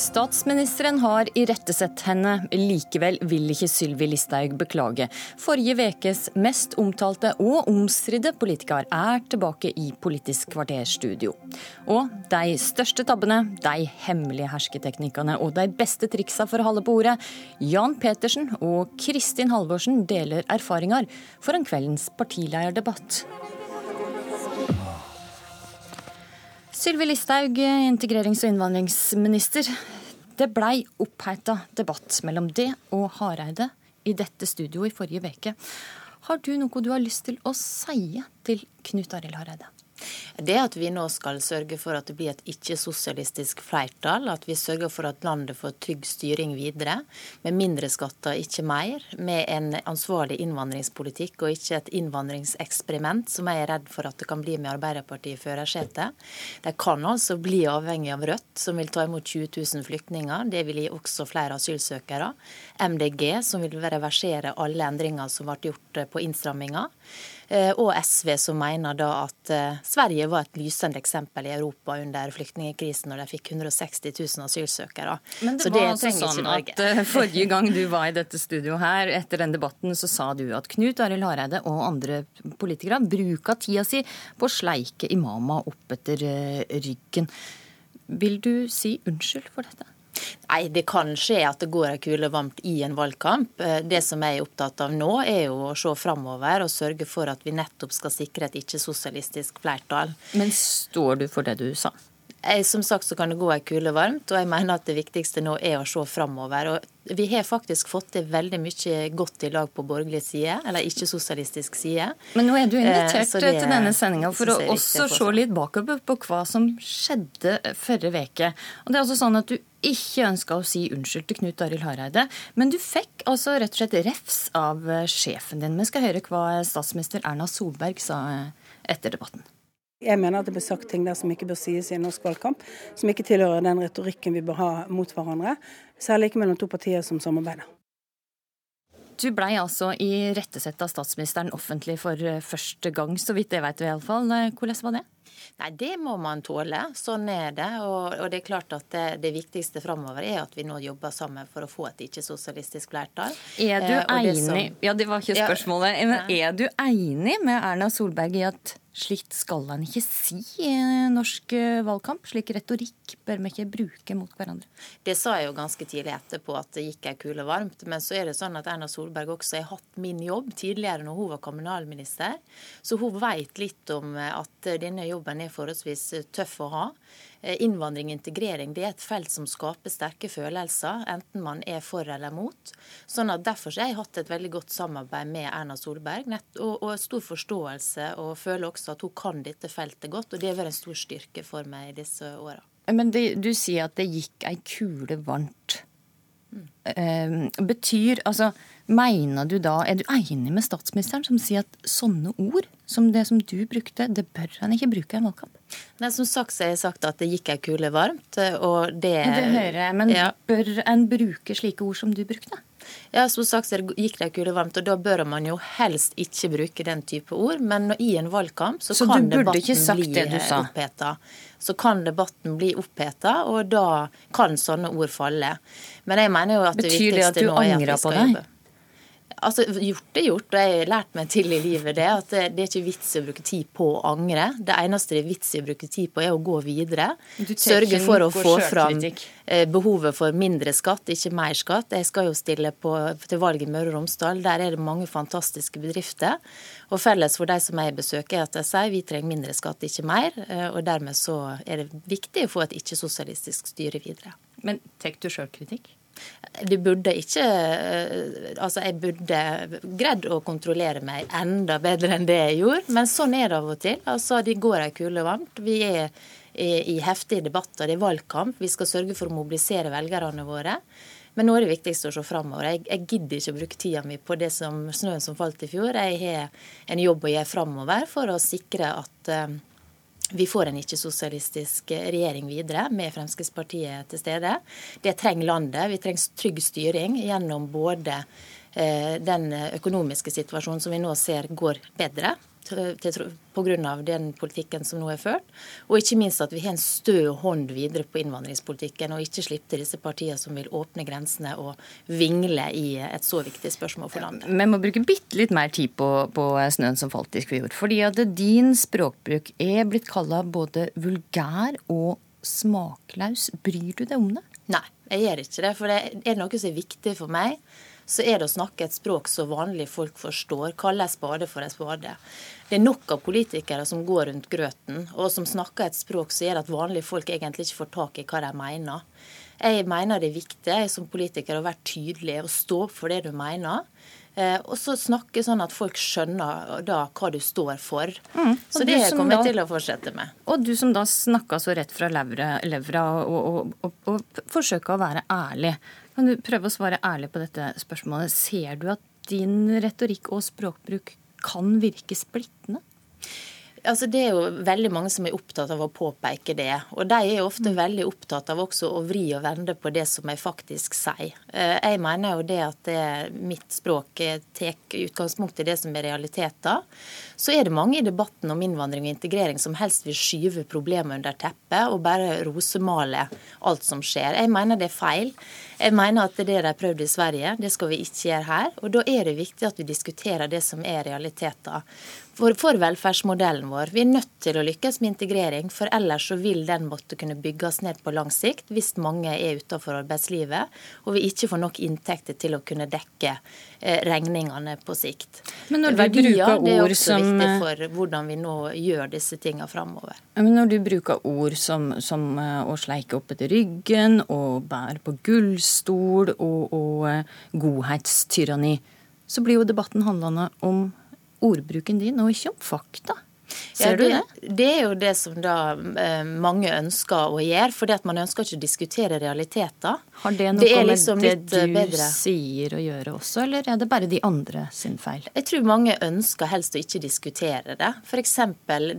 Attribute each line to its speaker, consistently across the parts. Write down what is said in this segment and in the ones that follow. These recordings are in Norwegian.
Speaker 1: Statsministeren har irettesett henne, likevel vil ikke Sylvi Listhaug beklage. Forrige vekes mest omtalte og omstridte politiker er tilbake i Politisk kvarterstudio. Og de største tabbene, de hemmelige hersketeknikkene og de beste triksa for å holde på ordet, Jan Petersen og Kristin Halvorsen deler erfaringer foran kveldens partilederdebatt. Sylvi Listhaug, integrerings- og innvandringsminister. Det blei oppheita debatt mellom det og Hareide i dette studioet i forrige uke. Har du noe du har lyst til å si til Knut Arild Hareide?
Speaker 2: Det at vi nå skal sørge for at det blir et ikke-sosialistisk flertall, at vi sørger for at landet får trygg styring videre, med mindre skatter, ikke mer, med en ansvarlig innvandringspolitikk og ikke et innvandringseksperiment, som jeg er redd for at det kan bli med Arbeiderpartiet i førersetet. De kan altså bli avhengig av Rødt, som vil ta imot 20 000 flyktninger. Det vil gi også flere asylsøkere. MDG, som vil reversere alle endringer som ble gjort på innstramminga. Eh, og SV, som mener da at eh, Sverige var et lysende eksempel i Europa under flyktningkrisen, når de fikk 160 000 asylsøkere.
Speaker 1: Men det, så det var altså sånn at eh, forrige gang du var i dette studioet her, etter den debatten, så sa du at Knut Arild Hareide og andre politikere bruka tida si på å sleike imama opp etter ryggen. Vil du si unnskyld for dette?
Speaker 2: Nei, Det kan skje at det går en kule varmt i en valgkamp. Eh, det som jeg er opptatt av nå, er jo å se framover og sørge for at vi nettopp skal sikre et ikke-sosialistisk flertall.
Speaker 1: Men står du for det du sa?
Speaker 2: Jeg, som sagt så kan det gå ei kule varmt, og jeg mener at det viktigste nå er å se framover. Og vi har faktisk fått til veldig mye godt i lag på borgerlig side, eller ikke-sosialistisk side.
Speaker 1: Men nå er du invitert eh, det, til denne sendinga for å også se litt bakover på hva som skjedde forrige uke. Og det er altså sånn at du ikke ønska å si unnskyld til Knut Arild Hareide, men du fikk altså rett og slett refs av sjefen din. Vi skal høre hva statsminister Erna Solberg sa etter debatten.
Speaker 3: Jeg mener at det ble sagt ting der som ikke bør sies i en norsk valgkamp, som ikke tilhører den retorikken vi bør ha mot hverandre, særlig ikke mellom to partier som samarbeider.
Speaker 1: Du blei altså irettesett av statsministeren offentlig for første gang, så vidt jeg vet iallfall. Hvordan var det?
Speaker 2: Nei, Det må man tåle. Sånn er det. Og, og det er klart at det, det, viktigste framover er at vi nå jobber sammen for å få et ikke-sosialistisk flertall.
Speaker 1: Er du eh, enig som, Ja, det var ikke spørsmålet. Ja, er du enig med Erna Solberg i at Slikt skal han ikke si i norsk eh, valgkamp. Slik retorikk bør vi ikke bruke mot hverandre.
Speaker 2: Det sa jeg jo ganske tidlig etterpå, at det gikk ei kule varmt. Men så er det sånn at Erna Solberg også har hatt min jobb tidligere når hun var kommunalminister. Så hun vet litt om at denne jobben er forholdsvis tøff å ha. Eh, innvandring og integrering det er et felt som skaper sterke følelser, enten man er for eller mot. Sånn at Derfor har jeg hatt et veldig godt samarbeid med Erna Solberg og, og stor forståelse, og føler også at hun kan dette feltet godt. og Det har vært en stor styrke for meg i disse åra.
Speaker 1: Men det, du sier at det gikk ei kule varmt. Uh, betyr Altså, mener du da Er du enig med statsministeren som sier at sånne ord som det som du brukte, det bør han ikke bruke i en valgkamp?
Speaker 2: Nei, Som sagt så har jeg sagt at det gikk ei kule varmt, og det
Speaker 1: Det hører jeg, men ja. bør en bruke slike ord som du brukte?
Speaker 2: Ja, som sagt så gikk det kulevarmt, og da bør man jo helst ikke bruke den type ord. Men i en valgkamp så, så kan debatten bli oppheta. Så kan debatten bli oppheta, og da kan sånne ord falle. Men jeg mener jo at det
Speaker 1: Betyr
Speaker 2: viktigste
Speaker 1: nå er at vi skal jobbe.
Speaker 2: Altså, Gjort er gjort, og jeg har lært meg til i livet det at det, det er ikke vits i å bruke tid på å angre. Det eneste det er vits i å bruke tid på, er å gå videre. Sørge for å få fram eh, behovet for mindre skatt, ikke mer skatt. Jeg skal jo stille på, til valg i Møre og Romsdal. Der er det mange fantastiske bedrifter. Og felles for de som jeg besøker, er at de sier vi trenger mindre skatt, ikke mer. Eh, og dermed så er det viktig å få et ikke-sosialistisk styre videre.
Speaker 1: Men tar du sjølkritikk?
Speaker 2: De burde ikke eh, Altså, jeg burde greid å kontrollere meg enda bedre enn det jeg gjorde, men sånn er det av og til. Altså, De går ei kule varmt. Vi er i heftige debatter, det er valgkamp. Vi skal sørge for å mobilisere velgerne våre. Men nå er det viktigste å se framover. Jeg, jeg, gidder ikke å bruke tida mi på det som snøen som falt i fjor. Jeg har en jobb å gjøre framover for å sikre at uh, vi får en ikke-sosialistisk regjering videre med Fremskrittspartiet til stede. Det trenger landet. Vi trenger trygg styring gjennom både eh, den økonomiske situasjonen som vi nå ser går bedre, pga. den politikken som nå er ført. Og ikke minst at vi har en stø hånd videre på innvandringspolitikken, og ikke slippe til disse partiene som vil åpne grensene og vingle i et så viktig spørsmål for landet.
Speaker 1: Vi må bruke bitte litt mer tid på, på snøen som falt i Skvijord. Fordi at din språkbruk er blitt kalla både vulgær og smakløs. Bryr du deg om det?
Speaker 2: Nei, jeg gjør ikke det. For det er noe som er viktig for meg så er det å snakke et språk så vanlige folk forstår. Kalle en spade for en spade. Det er nok av politikere som går rundt grøten, og som snakker et språk som gjør at vanlige folk egentlig ikke får tak i hva de mener. Jeg mener det er viktig jeg som politiker å være tydelig og stå opp for det du mener. Eh, og så snakke sånn at folk skjønner da hva du står for. Mm. Så det kommer jeg til å fortsette med.
Speaker 1: Og du som da snakka så rett fra levra, levra og, og, og, og forsøka å være ærlig. Kan du prøve å svare ærlig på dette spørsmålet? Ser du at din retorikk og språkbruk kan virke splittende?
Speaker 2: Altså Det er jo veldig mange som er opptatt av å påpeke det. Og de er jo ofte veldig opptatt av også å vri og vende på det som jeg faktisk sier. Eh, jeg mener jo det at det, mitt språk tar utgangspunkt i det som er realiteter. Så er det mange i debatten om innvandring og integrering som helst vil skyve problemet under teppet og bare rosemale alt som skjer. Jeg mener det er feil. Jeg mener at det de har prøvd i Sverige, det skal vi ikke gjøre her. Og da er det viktig at vi diskuterer det som er realiteter for, for, velferdsmodellen vår. Vi er nødt til å lykkes med integrering, for ellers så vil den måtte kunne bygges ned på lang sikt hvis mange er utenfor arbeidslivet og vi ikke får nok inntekter til å kunne dekke eh, regningene på sikt.
Speaker 1: Men når du Verdier bruker
Speaker 2: det er som, viktig for hvordan vi nå gjør disse tingene framover.
Speaker 1: Men når du bruker ord som, som eh, å sleike opp etter ryggen og bære på gullstol og, og eh, godhetstyranni, så blir jo debatten handlende om ordbruken din, og ikke om fakta. Ser ja, det, du det?
Speaker 2: Det er jo det som da eh, mange ønsker å gjøre, fordi at man ønsker ikke å diskutere realiteter.
Speaker 1: Har det noe det med liksom det du bedre. sier å gjøre også, eller er det bare de andre sin feil?
Speaker 2: Jeg tror mange ønsker helst å ikke diskutere det. F.eks.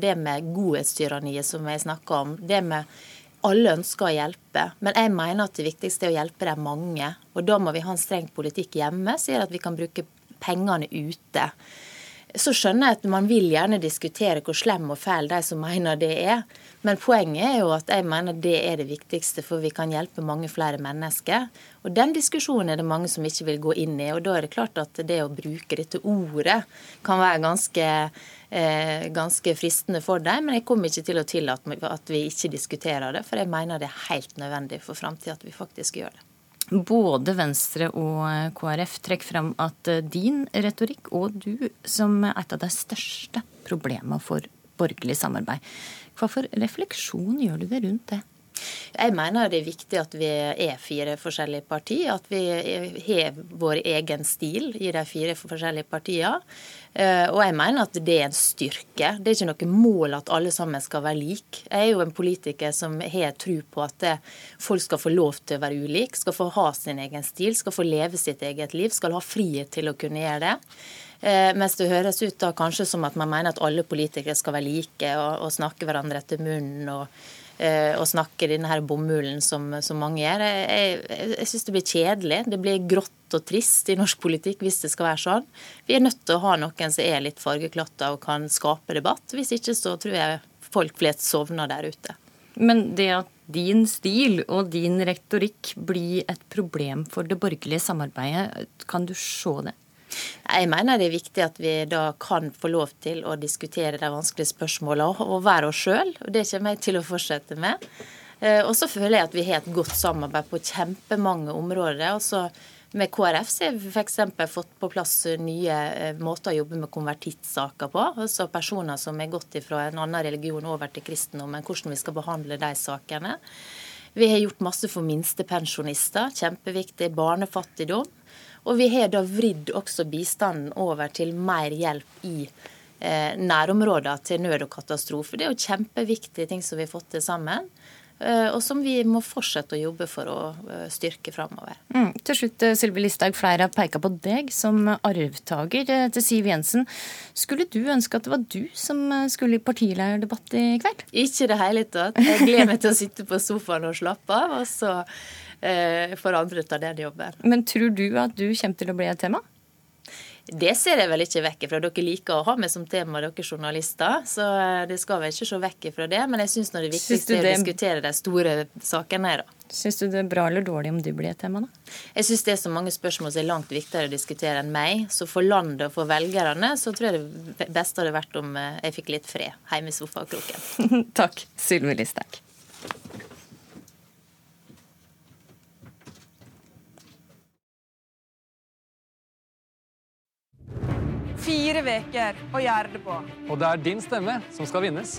Speaker 2: det med godhetstyranniet som jeg snakker om. det med alle ønsker å hjelpe, men jeg mener at det viktigste er å hjelpe de mange. Og da må vi ha en streng politikk hjemme, som gjør at vi kan bruke pengene ute. Så skjønner jeg at man vil gjerne diskutere hvor slem og fæl de som mener det er. Men poenget er jo at jeg mener det er det viktigste, for vi kan hjelpe mange flere mennesker. Og den diskusjonen er det mange som ikke vil gå inn i. Og da er det klart at det å bruke dette ordet kan være ganske, eh, ganske fristende for dem. Men jeg kommer ikke til å tillate at vi ikke diskuterer det, for jeg mener det er helt nødvendig for framtida at vi faktisk gjør det.
Speaker 1: Både Venstre og KrF trekker fram at eh, din retorikk og du som er et av de største problemene for borgerlig samarbeid. Hva for refleksjon gjør du det rundt det?
Speaker 2: Jeg mener det er viktig at vi er fire forskjellige partier. At vi har vår egen stil i de fire forskjellige partiene. Eh, og jeg mener at det er en styrke. Det er ikke noe mål at alle sammen skal være like. Jeg er jo en politiker som har tro på at folk skal få lov til å være ulike, skal få ha sin egen stil, skal få leve sitt eget liv, skal ha frihet til å kunne gjøre det. Eh, mens det høres ut da kanskje som at man mener at alle politikere skal være like og, og snakke hverandre etter munnen. og å snakke denne her bomullen som, som mange gjør. Jeg, jeg, jeg syns det blir kjedelig. Det blir grått og trist i norsk politikk hvis det skal være sånn. Vi er nødt til å ha noen som er litt fargeklatta og kan skape debatt. Hvis ikke så tror jeg folk flest sovner der ute.
Speaker 1: Men det at din stil og din retorikk blir et problem for det borgerlige samarbeidet, kan du se det?
Speaker 2: Jeg mener det er viktig at vi da kan få lov til å diskutere de vanskelige spørsmålene og være oss sjøl. Det kommer jeg til å fortsette med. Eh, og så føler jeg at vi har et godt samarbeid på kjempemange områder. Også med KrF så har vi f.eks. fått på plass nye eh, måter å jobbe med konvertittsaker på. Altså personer som er gått fra en annen religion over til kristendommen, hvordan vi skal behandle de sakene. Vi har gjort masse for minstepensjonister, kjempeviktig. Barnefattigdom. Og vi har da vridd også bistanden over til mer hjelp i eh, nærområder til nød og katastrofe. Det er jo kjempeviktige ting som vi har fått til sammen. Eh, og som vi må fortsette å jobbe for å eh, styrke framover.
Speaker 1: Mm. Til slutt, eh, Sylvi Listhaug, flere har peka på deg som arvtaker til Siv Jensen. Skulle du ønske at det var du som skulle i partilederdebatt i kveld?
Speaker 2: Ikke i det hele tatt. Jeg gleder meg til å sitte på sofaen og slappe av. og så eh, av den jobben.
Speaker 1: Men tror du at du kommer til å bli et tema?
Speaker 2: Det ser jeg vel ikke vekk fra. Dere liker å ha meg som tema, dere journalister. Så eh, det skal vel ikke se vekk fra det. Men jeg syns det viktigste er å diskutere de store sakene. da.
Speaker 1: Syns du det er bra eller dårlig om du blir et tema, da?
Speaker 2: Jeg syns det er så mange spørsmål som er langt viktigere å diskutere enn meg. Så for landet og for velgerne så tror jeg det beste hadde vært om eh, jeg fikk litt fred hjemme i sofakroken.
Speaker 1: Takk, Sylvi Listhaug.
Speaker 4: Fire uker å gjøre det på.
Speaker 5: Og det er din stemme som skal vinnes.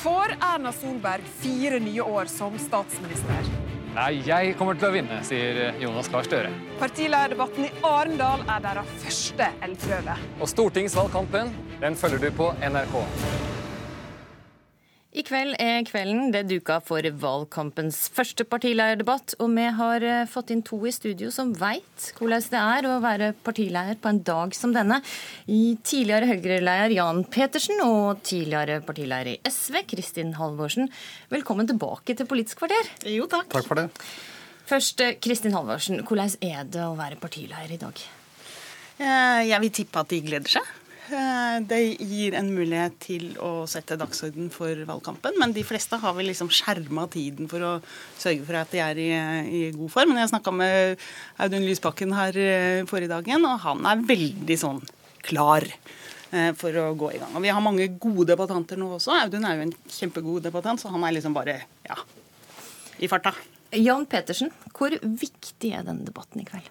Speaker 4: Får Erna Solberg fire nye år som statsminister?
Speaker 5: Nei, jeg kommer til å vinne, sier Jonas Gahr Støre.
Speaker 4: Partilederdebatten i Arendal er deres første eldprøve.
Speaker 5: Og stortingsvalgkampen den følger du på NRK.
Speaker 1: I kveld er kvelden det duka for valgkampens første partileierdebatt, og vi har eh, fått inn to i studio som veit hvordan det er å være partileier på en dag som denne. I tidligere Høyre-leder Jan Petersen og tidligere partileier i SV Kristin Halvorsen, velkommen tilbake til Politisk kvarter.
Speaker 6: Jo, takk.
Speaker 7: Takk for det.
Speaker 1: Først, eh, Kristin Halvorsen, hvordan er det å være partileier i dag?
Speaker 6: Eh, jeg vil tippe at de gleder seg. Eh, det gir en mulighet til å sette dagsorden for valgkampen, men de fleste har vel liksom skjerma tiden for å sørge for at de er i, i god form. Men jeg snakka med Audun Lysbakken her eh, forrige dagen, og han er veldig sånn klar eh, for å gå i gang. Og Vi har mange gode debattanter nå også. Audun er jo en kjempegod debattant, så han er liksom bare ja, i farta.
Speaker 1: Jan Petersen, hvor viktig er denne debatten i kveld?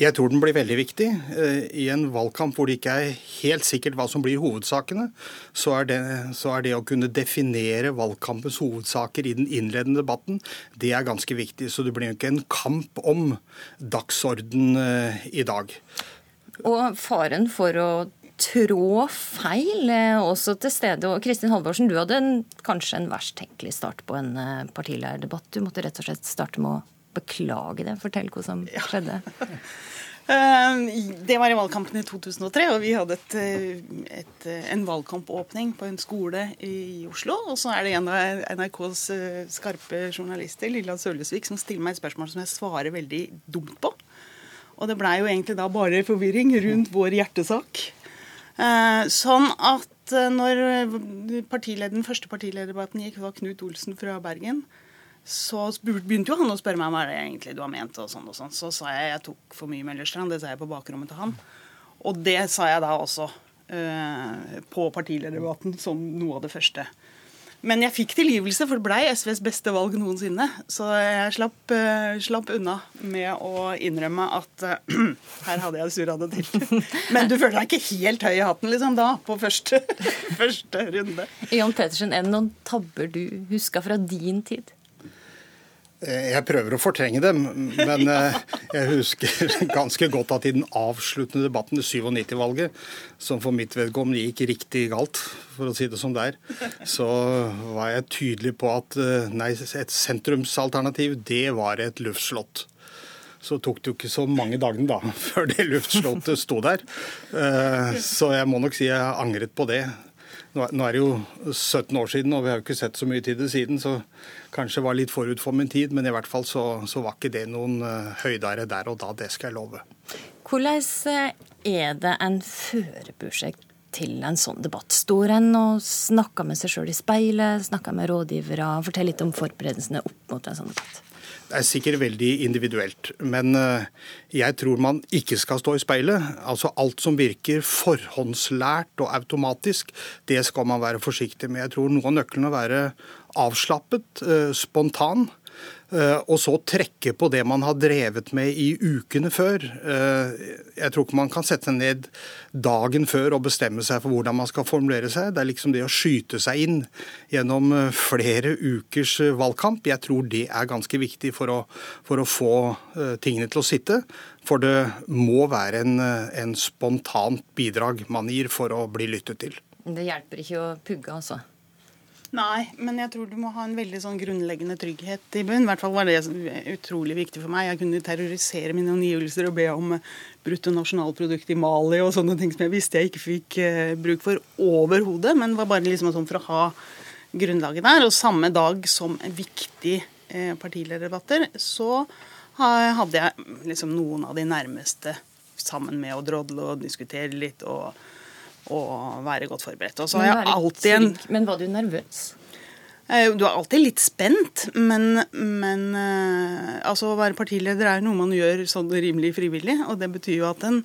Speaker 7: Jeg tror den blir veldig viktig. Eh, I en valgkamp hvor det ikke er helt sikkert hva som blir hovedsakene, så er, det, så er det å kunne definere valgkampens hovedsaker i den innledende debatten, det er ganske viktig. Så det blir jo ikke en kamp om dagsorden eh, i dag.
Speaker 1: Og faren for å trå feil er også til stede. Og Kristin Halvorsen, du hadde en, kanskje en verst tenkelig start på en eh, partilederdebatt. Du måtte rett og slett starte med å beklage det. Fortell hva som skjedde.
Speaker 6: Eh, det var i valgkampen i 2003, og vi hadde et, eh, et, eh, en valgkampåpning på en skole i Oslo. Og så er det en av NRKs skarpe journalister, Lilla Sølesvik, som stiller meg et spørsmål som jeg svarer veldig dumt på. Og det blei jo egentlig da bare forvirring rundt vår hjertesak. Sånn at når partilederen, første partilederdebatten gikk, var Knut Olsen fra Bergen så begynte jo han å spørre meg hva er det egentlig du har ment. og sånn og sånn. Så sa jeg jeg tok for mye Møllerstrand. Det sa jeg på bakrommet til han. Og det sa jeg da også uh, på partilederdebatten som noe av det første. Men jeg fikk tilgivelse, for det blei SVs beste valg noensinne. Så jeg slapp, uh, slapp unna med å innrømme at uh, her hadde jeg surra det til. Men du føler deg ikke helt høy i hatten liksom da, på første, første runde.
Speaker 1: Jan Petersen, er det noen tabber du husker fra din tid?
Speaker 7: Eh, jeg prøver å fortrenge dem, men eh, jeg husker ganske godt at i den avsluttende debatten, det 97-valget, som for mitt vedkommende gikk riktig galt, for å si det som det er, så var jeg tydelig på at eh, nei, et sentrumsalternativ, det var et luftslott. Så tok det jo ikke så mange dagene da, før det luftslottet sto der. Så jeg må nok si jeg angret på det. Nå er det jo 17 år siden, og vi har jo ikke sett så mye til det siden, så kanskje var litt forut for min tid. Men i hvert fall så, så var ikke det noen uh, høydere der og da, det skal jeg love.
Speaker 1: Hvordan eh, er det en fører til en sånn debatt? Står en og snakker med seg sjøl i speilet, snakker med rådgivere? Fortell litt om forberedelsene opp mot en sånn debatt.
Speaker 7: Det er sikkert veldig individuelt, men eh, jeg tror man ikke skal stå i speilet. Altså Alt som virker forhåndslært og automatisk, det skal man være forsiktig med. Jeg tror noe av nøkkelen å være avslappet, eh, spontan. Eh, og så trekke på det man har drevet med i ukene før. Eh, jeg tror ikke man kan sette ned dagen før og bestemme seg for hvordan man skal formulere seg. Det er liksom det å skyte seg inn gjennom eh, flere ukers valgkamp. Jeg tror det er ganske viktig for å, for å få tingene til å sitte. For det må være en, en spontant bidrag man gir for å bli lyttet til.
Speaker 1: Det hjelper ikke å pugge, altså?
Speaker 6: Nei, men jeg tror du må ha en veldig sånn grunnleggende trygghet i bunn. I hvert fall var det utrolig viktig for meg. Jeg kunne terrorisere mine omgivelser og be om bruttonasjonalprodukt i Mali og sånne ting som jeg visste jeg ikke fikk eh, bruk for overhodet, men var bare liksom sånn for å ha grunnlaget der. Og samme dag som viktig eh, partilederdebatter, så hadde jeg liksom noen av de nærmeste sammen med å drodle og diskutere litt og, og være godt forberedt. Og så har jeg alltid en
Speaker 1: Men var du nervøs?
Speaker 6: Eh, du er alltid litt spent, men, men uh, altså å være partileder er noe man gjør sånn rimelig frivillig. Og det betyr jo at en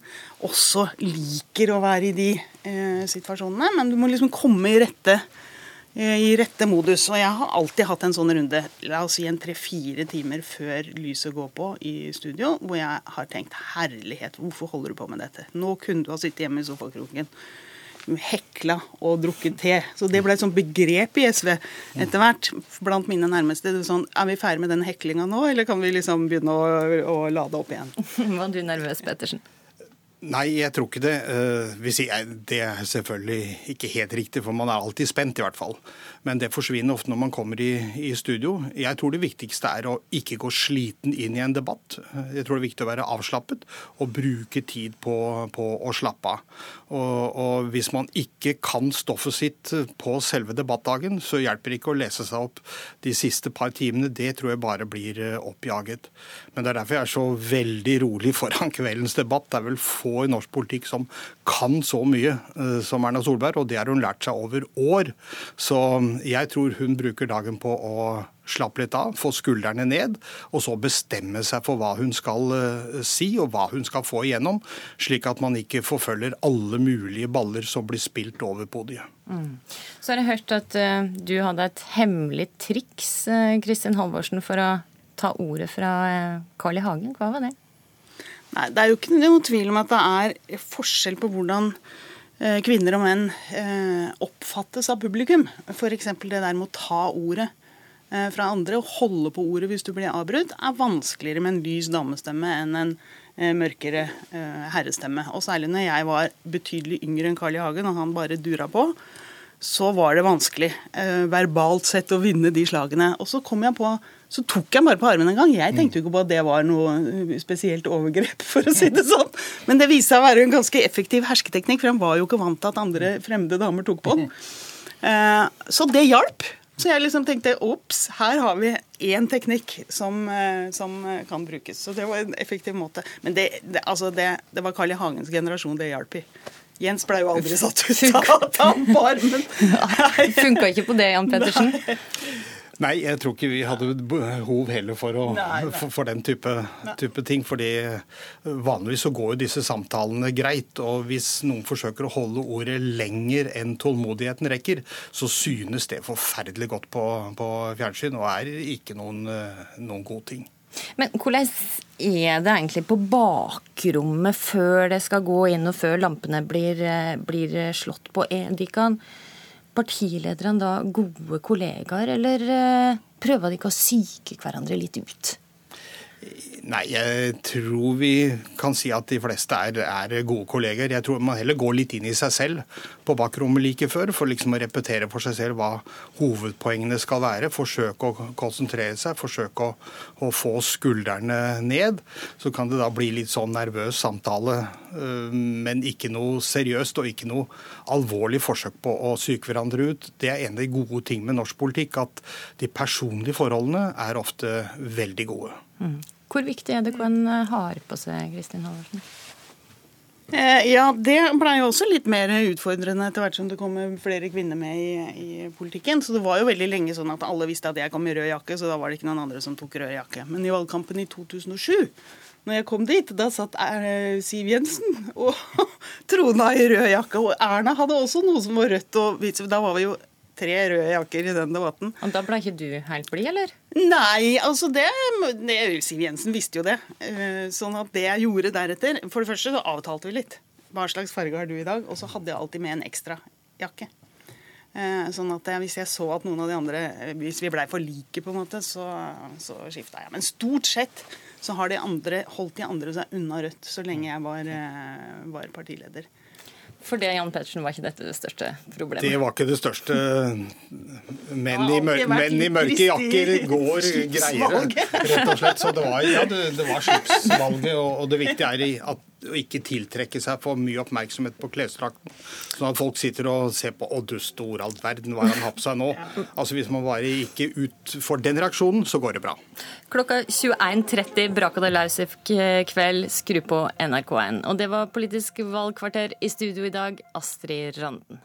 Speaker 6: også liker å være i de eh, situasjonene. Men du må liksom komme i rette, uh, i rette modus. Og jeg har alltid hatt en sånn runde, la oss si en tre-fire timer før lyset går på i studio, hvor jeg har tenkt herlighet, hvorfor holder du på med dette? Nå kunne du ha sittet hjemme i sofakroken hekla og drukket te. Så det ble et sånt begrep i SV etter hvert blant mine nærmeste. Det er, sånn, er vi ferdig med den heklinga nå, eller kan vi liksom begynne å, å lade opp igjen?
Speaker 1: Var du nervøs, Pettersen?
Speaker 7: Nei, jeg tror ikke det. Eh, det er selvfølgelig ikke helt riktig, for man er alltid spent, i hvert fall. Men det forsvinner ofte når man kommer i, studio. Jeg tror det viktigste er å ikke gå sliten inn i en debatt. Jeg tror det er viktig å være avslappet og bruke tid på, på å slappe av. Og, og, hvis man ikke kan stoffet sitt på selve debattdagen, så hjelper det ikke å lese seg opp de siste par timene. Det tror jeg bare blir eh, oppjaget. Men det er derfor jeg er så veldig rolig foran kveldens debatt. Det er vel få i norsk politikk som kan så mye uh, som Erna Solberg, og det har hun lært seg over år. Så jeg tror hun bruker dagen på å slappe litt av, få skuldrene ned, og så bestemme seg for hva hun skal uh, si og hva hun skal få igjennom, slik at man ikke forfølger alle mulige baller som blir spilt over podiet. Mm.
Speaker 1: Så har jeg hørt at uh, du hadde et hemmelig triks, uh, Kristin Halvorsen, for å ta ordet fra Carl I. Hagen. Hva var det?
Speaker 6: Nei, Det er jo ikke noe tvil om at det er forskjell på hvordan Eh, kvinner og menn eh, oppfattes av publikum. F.eks. det der med å ta ordet eh, fra andre og holde på ordet hvis du blir avbrutt, er vanskeligere med en lys damestemme enn en mørkere herrestemme. Og særlig når jeg var betydelig yngre enn Carl I. Hagen og han bare dura på, så var det vanskelig verbalt sett å vinne de slagene. Og så kom jeg på så tok jeg bare på armen en gang. Jeg tenkte jo ikke på at det var noe spesielt overgrep, for å si det sånn. Men det viste seg å være en ganske effektiv hersketeknikk, for han var jo ikke vant til at andre fremmede damer tok på den. Eh, så det hjalp. Så jeg liksom tenkte ops, her har vi én teknikk som, eh, som, kan brukes. Så det var en effektiv måte. Men det, det, altså det, det var Carl I. Hagens generasjon det hjalp i. Jens ble jo aldri satt ut av armen.
Speaker 1: Funka ikke på det, Jan Pettersen?
Speaker 7: Nei, jeg tror ikke vi hadde behov heller for, å, nei, nei. for, for den type, type, ting. fordi vanligvis så går jo disse samtalene greit. Og hvis noen forsøker å holde ordet lenger enn tålmodigheten rekker, så synes det forferdelig godt på, på fjernsyn og er ikke noen, noen god ting.
Speaker 1: Men hvordan er det egentlig på bakrommet før det skal gå inn, og før lampene blir, blir slått på? Er de kan partilederne da gode kollegaer, eller eh, prøver de ikke å psyke hverandre litt ut?
Speaker 7: Nei, jeg tror vi kan si at de fleste er, er, gode kolleger. Jeg tror man heller går litt inn i seg selv på bakrommet like før, for liksom å repetere for seg selv hva hovedpoengene skal være. Forsøke å konsentrere seg, forsøke å, å få skuldrene ned. Så kan det da bli litt sånn nervøs samtale, øh, men ikke noe seriøst og ikke noe alvorlig forsøk på å psyke hverandre ut. Det er en av de gode tingene med norsk politikk, at de personlige forholdene er ofte veldig gode. Mm.
Speaker 1: Hvor viktig er det hva en eh, har på seg, Kristin Halvorsen?
Speaker 6: Eh, ja, det blei jo også litt mer utfordrende etter hvert som det kommer flere kvinner med i, i, politikken. Så det var jo veldig lenge sånn at alle visste at jeg kom i rød jakke, så da var det ikke noen andre som tok rød jakke. Men i valgkampen i 2007, når jeg kom dit, da satt eh, Siv Jensen og trona i rød jakke. Og Erna hadde også noe som var rødt, og da var vi jo tre røde jakker i den debatten.
Speaker 1: Og Da ble ikke du helt blid, eller?
Speaker 6: Nei, altså det, det, Siv Jensen visste jo det. Eh, sånn at det jeg gjorde deretter For det første så avtalte vi litt. Hva slags farge har du i dag? Og så hadde jeg alltid med en ekstra jakke. Eh, sånn at hvis jeg så at noen av de andre Hvis vi blei for like, på en måte, så, så skifta jeg. Men stort sett så har de andre, holdt de andre seg unna Rødt så lenge jeg var, eh, var partileder.
Speaker 1: For det, Jan Pettersen, var ikke dette det største problemet?
Speaker 7: Det var ikke det største. Menn i, mør menn i mørke jakker går greiere, rett og slett. Så det var, ja, det, det var slipsvalget, og, og det viktige er at og ikke tiltrekke seg for mye oppmerksomhet på klesdrakten. Sånn at folk sitter og ser på 'Å, du store all verden, hva har han hatt på seg nå?' Altså Hvis man bare ikke ut for den reaksjonen, så går det bra.
Speaker 1: Klokka 21.30 braka det løs i kveld. Skru på NRK1. Og det var Politisk valgkvarter i studio i dag, Astrid Randen.